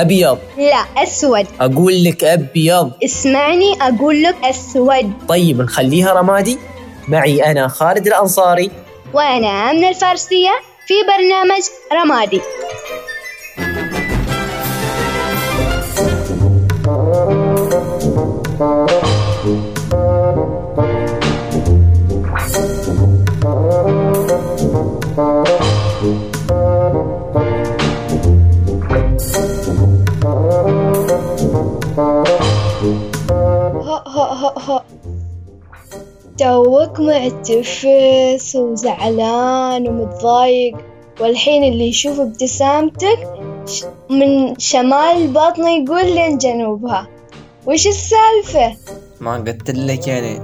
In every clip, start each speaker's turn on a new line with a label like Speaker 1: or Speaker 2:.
Speaker 1: أبيض.
Speaker 2: لا أسود.
Speaker 1: أقول لك أبيض.
Speaker 2: اسمعني أقول لك أسود.
Speaker 1: طيب نخليها رمادي. معي أنا خالد الأنصاري.
Speaker 2: وأنا آمنة الفارسية في برنامج رمادي. ها توك معتفس وزعلان ومتضايق. والحين اللي يشوف ابتسامتك من شمال بطنه يقول لين جنوبها. وش السالفة؟
Speaker 1: ما قلت لك يعني.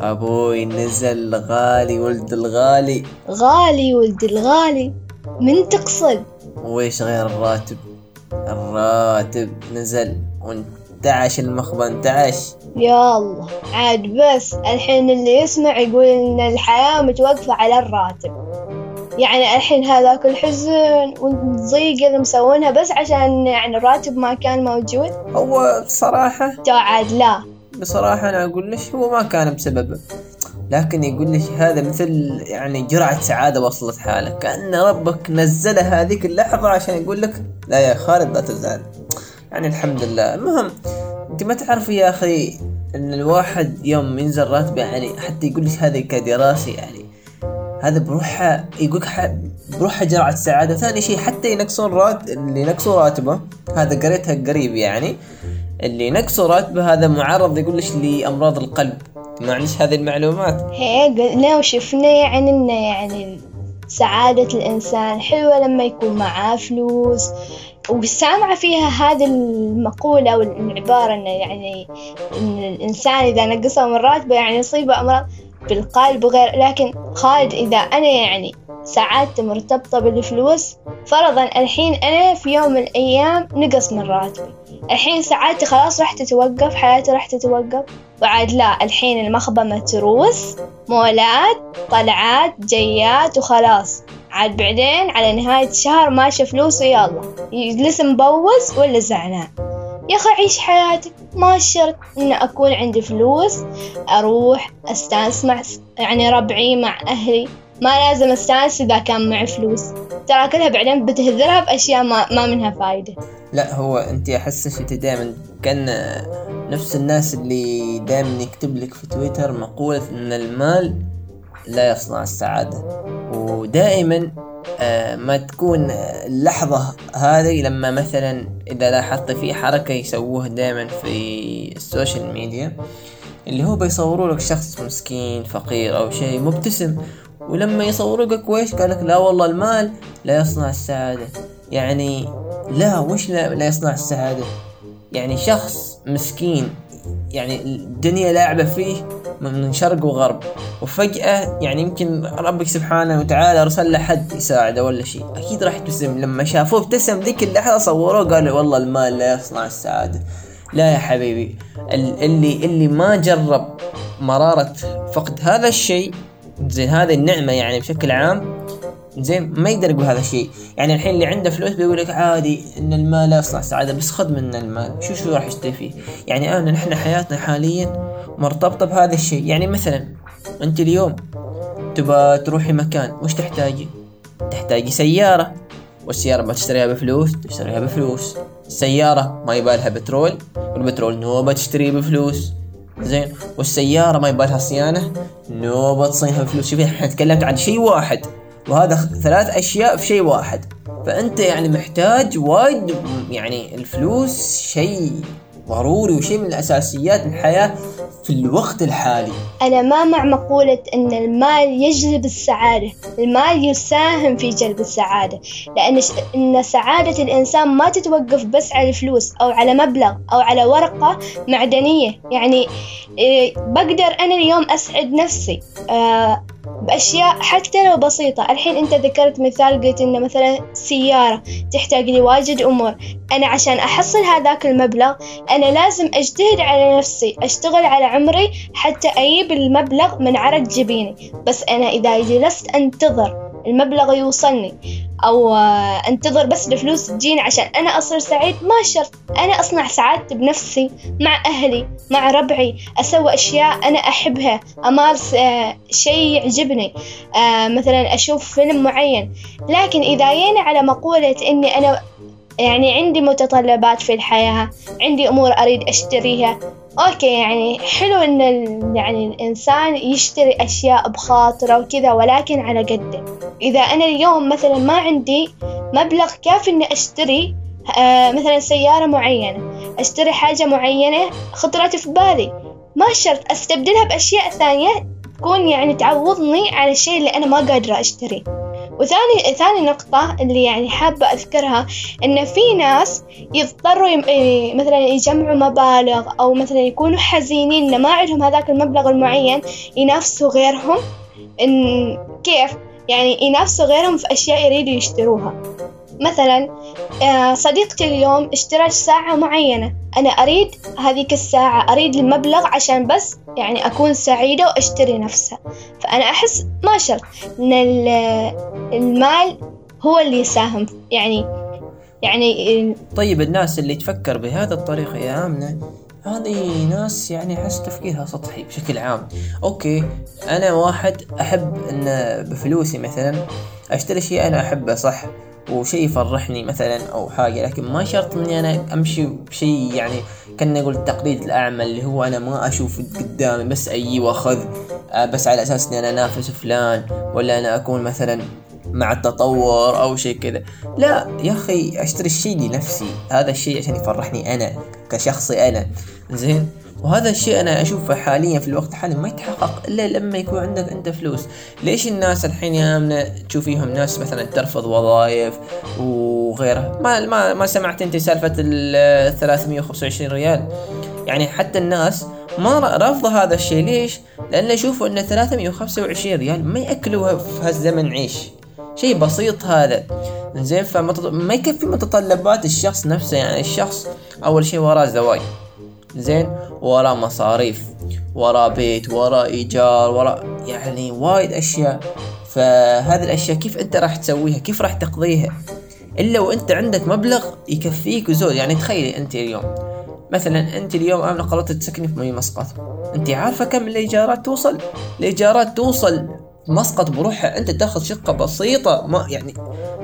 Speaker 1: أبوي نزل غالي ولد الغالي.
Speaker 2: غالي ولد الغالي. من تقصد؟
Speaker 1: وإيش غير الراتب؟ الراتب نزل وانتعش المخبى انتعش
Speaker 2: يا الله. عاد بس الحين اللي يسمع يقول إن الحياة متوقفة على الراتب. يعني الحين هذاك الحزن والضيق اللي مسوينها بس عشان يعني الراتب ما كان موجود.
Speaker 1: هو بصراحة
Speaker 2: تو عاد لا.
Speaker 1: بصراحة أنا أقول لك هو ما كان بسببه. لكن يقول لك هذا مثل يعني جرعة سعادة وصلت حالك. كأن ربك نزلها هذيك اللحظة عشان يقول لك لا يا خالد لا تزعل يعني الحمد لله. المهم أنت ما تعرفي يا أخي أن الواحد يوم ينزل راتبه يعني حتى يقول لك هذا كدراسة يعني هذا بروحها يقولك ح- بروحها جرعة سعادة. ثاني شيء حتى ينقصون رات اللي ينقصوا راتبه هذا قريتها قريب يعني اللي ينقصوا راتبه هذا معرض يقول لك لأمراض القلب. ما عندش هذه المعلومات؟
Speaker 2: هي قلنا وشفنا يعني إن يعني سعادة الإنسان حلوة لما يكون معاه فلوس وسامعة فيها هذه المقولة أو العبارة إنه يعني إن الإنسان إذا نقصه من راتبه يعني يصيبه أمراض بالقلب وغير لكن خالد إذا أنا يعني سعادتي مرتبطة بالفلوس فرضا الحين أنا في يوم من الأيام نقص من راتبي الحين سعادتي خلاص راح تتوقف حياتي راح تتوقف. وعاد لا الحين المخبة متروس مولات طلعات جيات وخلاص. عاد بعدين على نهاية الشهر ماشي فلوس ويلا يجلس مبوز ولا زعلان؟ يا أخي عيش حياتك ما شرط إن أكون عندي فلوس أروح أستأنس مع يعني ربعي مع أهلي. ما لازم أستأنس إذا كان معي فلوس. ترى كلها بعدين بتهذرها بأشياء ما, ما منها فايدة.
Speaker 1: لا هو أنت احسش أنت دائما كأن نفس الناس اللي دائما يكتب لك في تويتر مقولة إن المال لا يصنع السعادة. ودائما آه، ما تكون اللحظة هذه لما مثلا إذا لاحظت في حركة يسووها دائما في ال social media اللي هو بيصوروا لك شخص مسكين فقير أو شيء مبتسم ولما يصوروا لك ويش؟ قال لك لا والله المال لا يصنع السعادة. يعني لا وش لا, لا يصنع السعادة؟ يعني شخص مسكين يعني الدنيا لاعبة فيه من شرق وغرب. وفجأة يعني يمكن ربك سبحانه وتعالى أرسل له حد يساعده ولا شيء. أكيد راح يبتسم. لما شافوه ابتسم ذيك اللحظة صوروه قالوا والله المال لا يصنع السعادة. لا يا حبيبي. ال- اللي اللي ما جرب مرارة فقد هذا الشيء زين هذه النعمة يعني بشكل عام زين ما يقدر يقول هذا الشيء. يعني الحين اللي عنده فلوس بيقول لك عادي إن المال لا يصنع سعادة بس خذ منا المال. شو شو راح يشتري فيه؟ يعني انا نحن حياتنا حاليا مرتبطة بهذا الشيء. يعني مثلا أنت اليوم تبى تروحي مكان وش تحتاجي؟ تحتاجي سيارة. والسيارة ما تشتريها بفلوس تشتريها بفلوس. السيارة ما يبالها بترول والبترول نوبة تشتريه بفلوس. زين؟ والسيارة ما يبالها صيانة نوبة تصينها بفلوس. شوفي إحنا تكلمت عن شيء واحد. وهذا ثلاث أشياء في شيء واحد. فأنت يعني محتاج وايد يعني الفلوس شيء ضروري وشيء من الأساسيات الحياة في الوقت الحالي.
Speaker 2: أنا ما مع مقولة أن المال يجلب السعادة. المال يساهم في جلب السعادة. لأن ش- أن سعادة الإنسان ما تتوقف بس على الفلوس أو على مبلغ أو على ورقة معدنية. يعني إيه، بقدر أنا اليوم أسعد نفسي. آه، بأشياء حتى لو بسيطة. الحين أنت ذكرت مثال قلت إنه مثلا سيارة تحتاج لواجد أمور. أنا عشان أحصل هذاك المبلغ أنا لازم أجتهد على نفسي أشتغل على عمري حتى أجيب المبلغ من عرق جبيني. بس أنا إذا جلست أنتظر المبلغ يوصلني. أو آه، أنتظر بس الفلوس تجيني عشان أنا أصير سعيد. ما شرط. أنا أصنع سعادتي بنفسي مع أهلي مع ربعي. أسوي أشياء أنا أحبها. أمارس آه، شيء يعجبني. آه، مثلا أشوف فيلم معين. لكن إذا جينا على مقولة إني أنا يعني عندي متطلبات في الحياة عندي أمور أريد أشتريها أوكي يعني حلو إن يعني الإنسان يشتري أشياء بخاطره وكذا ولكن على قده. إذا أنا اليوم مثلا ما عندي مبلغ كافي إني أشتري آه مثلا سيارة معينة أشتري حاجة معينة خطرت في بالي ما شرط أستبدلها بأشياء ثانية تكون يعني تعوضني على الشيء اللي أنا ما قادرة أشتريه. وثاني ثاني نقطة اللي يعني حابة أذكرها إن في ناس يضطروا يم... إيه، مثلا يجمعوا مبالغ أو مثلا يكونوا حزينين إن ما عندهم هذاك المبلغ المعين ينافسوا غيرهم إن كيف؟ يعني ينافسوا غيرهم في أشياء يريدوا يشتروها. مثلا آه، صديقتي اليوم اشترت ساعة معينة. أنا أريد هذيك الساعة أريد المبلغ عشان بس يعني أكون سعيدة وأشتري نفسها. فأنا أحس ما شرط إن المال هو اللي يساهم. يعني يعني
Speaker 1: طيب الناس اللي تفكر بهذا الطريقة يا آمنة هذه ناس يعني أحس تفكيرها سطحي بشكل عام. أوكي أنا واحد أحب أن بفلوسي مثلا أشتري شيء أنا أحبه صح. وشيء يفرحني مثلا أو حاجة لكن ما شرط إني أنا أمشي بشيء يعني كان نقول التقليد الأعمى اللي هو أنا ما أشوف قدامي بس أجي وأخذ آه، بس على أساس إني أنا أنافس فلان ولا أنا أكون مثلا مع التطور أو شيء كذا. لا يا أخي أشتري الشيء لنفسي هذا الشيء عشان يفرحني أنا كشخصي أنا. زين؟ وهذا الشيء أنا أشوفه حاليا في الوقت الحالي ما يتحقق إلا لما يكون عندك أنت فلوس. ليش الناس الحين يا تشوفيهم ناس مثلا ترفض وظائف وغيرها؟ ما ما ما سمعت أنت سالفة ال 325 ريال. يعني حتى الناس ما رافضة هذا الشيء. ليش؟ لأن يشوفوا أن 325 ريال ما يأكلوها في هالزمن. عيش. شيء بسيط هذا. زين فما يكفي متطلبات الشخص نفسه. يعني الشخص أول شيء وراه زواج زين وراه مصاريف وراه بيت وراه إيجار وراه يعني وايد أشياء. فهذه الأشياء كيف أنت راح تسويها؟ كيف راح تقضيها؟ إلا وأنت عندك مبلغ يكفيك وزود يعني تخيلي أنت اليوم مثلا أنت اليوم امنه قررت تسكني في مسقط. أنت عارفة كم الإيجارات توصل؟ الإيجارات توصل مسقط بروحها. أنت تاخذ شقة بسيطة ما يعني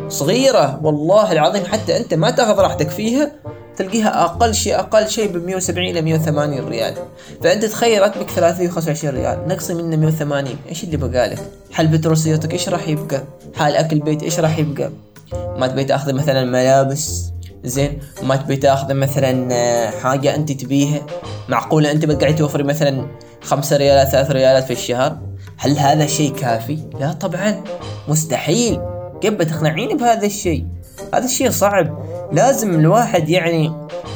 Speaker 1: صغيرة والله العظيم حتى أنت ما تاخذ راحتك فيها. تلقيها أقل شيء أقل شيء ب 170 إلى 180 ريال. فانت تخيل راتبك 325 ريال. نقصي منه 180 إيش اللي بقى لك حل بترول سيارتك إيش راح يبقى؟ حال أكل بيت إيش راح يبقى؟ ما تبي تاخذ مثلا ملابس. زين. ما تبي تاخذ مثلا آه، حاجة أنت تبيها. معقولة أنت بتقعد توفري مثلا خمسة ريالات ثلاث ريالات في الشهر؟ هل هذا شيء كافي؟ لا طبعا. مستحيل. كيف بتقنعيني بهذا الشيء؟ هذا الشيء صعب. لازم الواحد يعني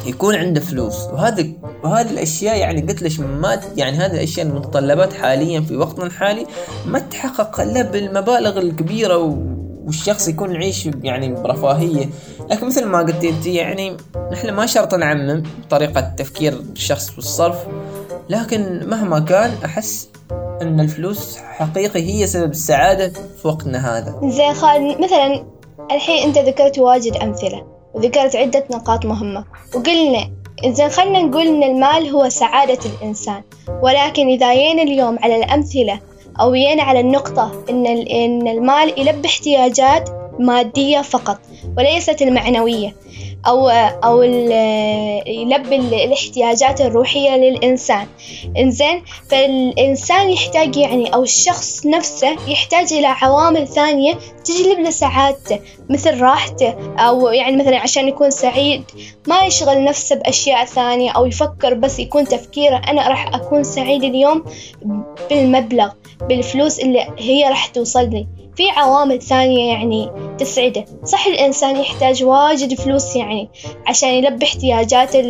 Speaker 1: يكون عنده فلوس. وهذا وهذه الأشياء يعني قلت لك ما يعني هذه الأشياء المتطلبات حاليا في وقتنا الحالي ما تحقق إلا بالمبالغ الكبيرة والشخص يكون يعيش يعني برفاهية. لكن مثل ما قلت أنت يعني نحن ما شرط نعمم طريقة تفكير الشخص في الصرف لكن مهما كان أحس أن الفلوس حقيقي هي سبب السعادة في وقتنا هذا.
Speaker 2: زين خالد مثلا الحين أنت ذكرت واجد أمثلة. وذكرت عدة نقاط مهمة. وقلنا إذا خلنا نقول إن المال هو سعادة الإنسان ولكن إذا جينا اليوم على الأمثلة أو جينا على النقطة إن إن المال يلبي احتياجات مادية فقط وليست المعنوية. أو أو يلبي الاحتياجات الروحية للإنسان. إنزين فالإنسان يحتاج يعني أو الشخص نفسه يحتاج إلى عوامل ثانية تجلب له سعادته مثل راحته أو يعني مثلا عشان يكون سعيد. ما يشغل نفسه بأشياء ثانية أو يفكر بس يكون تفكيره أنا راح أكون سعيد اليوم بالمبلغ بالفلوس اللي هي راح توصل لي في عوامل ثانية يعني تسعده. صح الإنسان يحتاج واجد فلوس يعني عشان يلبي احتياجاته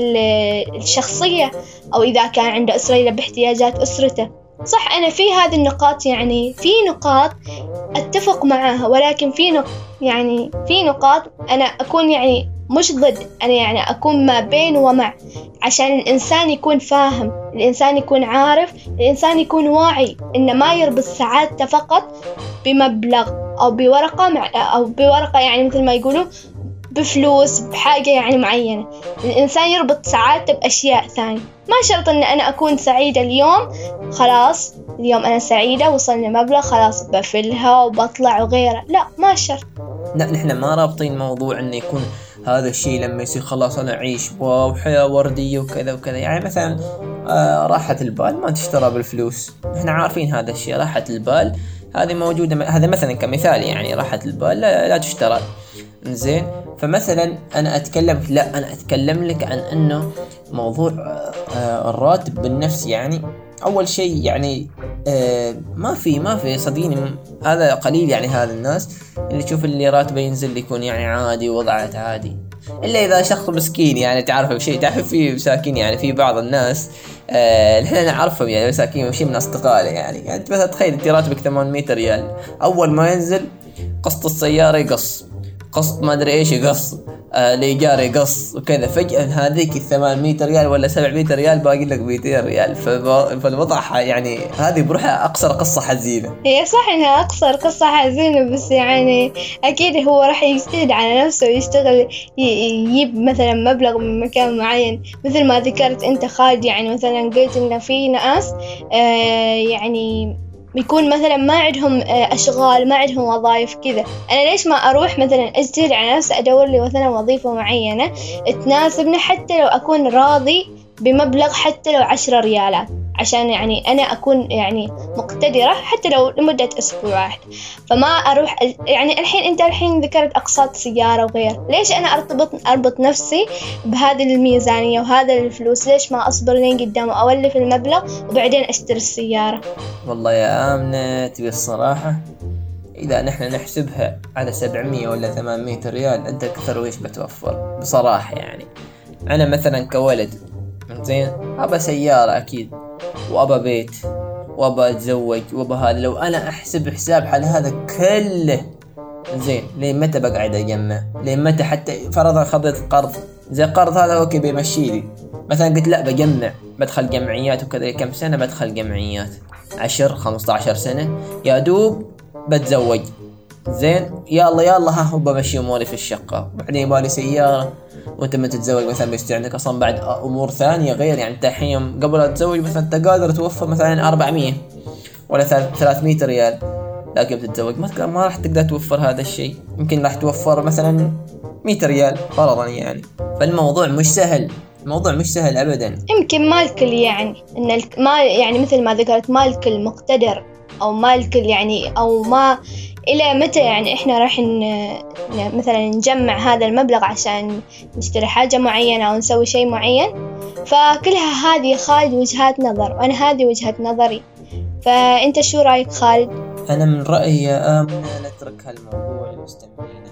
Speaker 2: الشخصية أو إذا كان عنده أسرة يلبي احتياجات أسرته. صح أنا في هذه النقاط يعني في نقاط أتفق معها ولكن في نق... يعني في نقاط أنا أكون يعني مش ضد. أنا يعني أكون ما بين ومع. عشان الإنسان يكون فاهم الإنسان يكون عارف الإنسان يكون واعي إنه ما يربط سعادته فقط بمبلغ أو بورقة مع أو بورقة يعني مثل ما يقولوا بفلوس بحاجة يعني معينة. الإنسان يربط سعادته بأشياء ثانية. ما شرط إن أنا أكون سعيدة اليوم خلاص اليوم أنا سعيدة وصلنا مبلغ خلاص بفلها وبطلع وغيره. لا ما شرط.
Speaker 1: لا نحن ما رابطين موضوع إنه يكون هذا الشيء لما يصير خلاص أنا أعيش واو حياة وردية وكذا وكذا. يعني مثلا آه راحة البال ما تشترى بالفلوس. إحنا عارفين هذا الشيء راحة البال. هذه موجودة هذا مثلا كمثال يعني راحة البال لا, لا تشترى. زين؟ فمثلا أنا أتكلم لا أنا أتكلم لك عن أنه موضوع آه الراتب بالنفس يعني أول شيء يعني آه ما في ما في صدقيني هذا قليل يعني هذا الناس اللي تشوف اللي راتبه ينزل يكون يعني عادي وضعه عادي. إلا إذا شخص مسكين يعني تعرف بشيء تعرف في مساكين يعني في بعض الناس آه إحنا نعرفهم يعني مساكين شيء من اصدقائنا يعني. يعني مثلا تخيل أنت راتبك 800 ريال أول ما ينزل قسط السيارة يقص. قسط ما أدري إيش يقص آه الايجار يقص وكذا. فجأة هذيك ال 800 ريال ولا 700 ريال باقي لك 200 ريال. فالوضع يعني هذه بروحها أقصر قصة حزينة.
Speaker 2: هي صح إنها أقصر قصة حزينة بس يعني أكيد هو راح يجتهد على نفسه ويشتغل يجيب مثلا مبلغ من مكان معين. مثل ما ذكرت أنت خالد يعني مثلا قلت ان في ناس آه يعني بيكون مثلا ما عندهم آه، أشغال ما عندهم وظائف كذا. أنا ليش ما أروح مثلا أجتهد على نفسي أدور لي مثلا وظيفة معينة تناسبني حتى لو أكون راضي بمبلغ حتى لو عشرة ريالات. عشان يعني أنا أكون يعني مقتدرة حتى لو لمدة أسبوع واحد. فما أروح يعني الحين أنت الحين ذكرت أقساط سيارة وغير. ليش أنا أرتبط أربط نفسي بهذه الميزانية وهذا الفلوس؟ ليش ما أصبر لين قدام أولف المبلغ وبعدين أشتري السيارة؟
Speaker 1: والله يا آمنة تبي الصراحة؟ إذا نحن نحسبها على سبعمية ولا ثمانمية ريال أنت كثر ويش بتوفر؟ بصراحة يعني. أنا مثلا كولد زين؟ أبى سيارة أكيد. وابى بيت. وابى أتزوج. وابى هذا. لو أنا أحسب حساب على هذا كله. زين. لين متى بقعد أجمع؟ لين متى حتى فرضا خذيت قرض؟ زي قرض هذا أوكي بيمشي لي. مثلا قلت لا بجمع. بدخل جمعيات وكذا. كم سنة بدخل جمعيات؟ عشر خمسة عشر سنة. يا دوب بتزوج. زين يلا يلا ها هو بمشي أموري في الشقة. بعدين يبالي سيارة. وأنت ما تتزوج مثلا بيصير عندك أصلا بعد أمور ثانية غير يعني أنت الحين قبل لا تتزوج مثلا أنت قادر توفر مثلا 400 ولا 300 ريال. لكن بتتزوج ما ما راح تقدر توفر هذا الشيء. يمكن راح توفر مثلا 100 ريال فرضا يعني. فالموضوع مش سهل. الموضوع مش سهل ابدا.
Speaker 2: يمكن ما الكل يعني إن ما يعني مثل ما ذكرت ما الكل مقتدر أو ما الكل يعني أو ما إلى متى يعني إحنا راح مثلا نجمع هذا المبلغ عشان نشتري حاجة معينة أو نسوي شيء معين. فكلها هذه خالد وجهات نظر وأنا هذه وجهة نظري. فأنت شو رأيك خالد؟
Speaker 1: أنا من رأيي يا آمنة نترك هالموضوع لمستمعينا.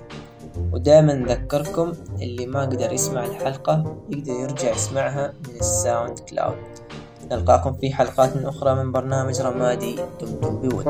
Speaker 1: ودائما نذكركم اللي ما قدر يسمع الحلقة يقدر يرجع يسمعها من ال SoundCloud. نلقاكم في حلقات أخرى من برنامج رمادي دمتم بود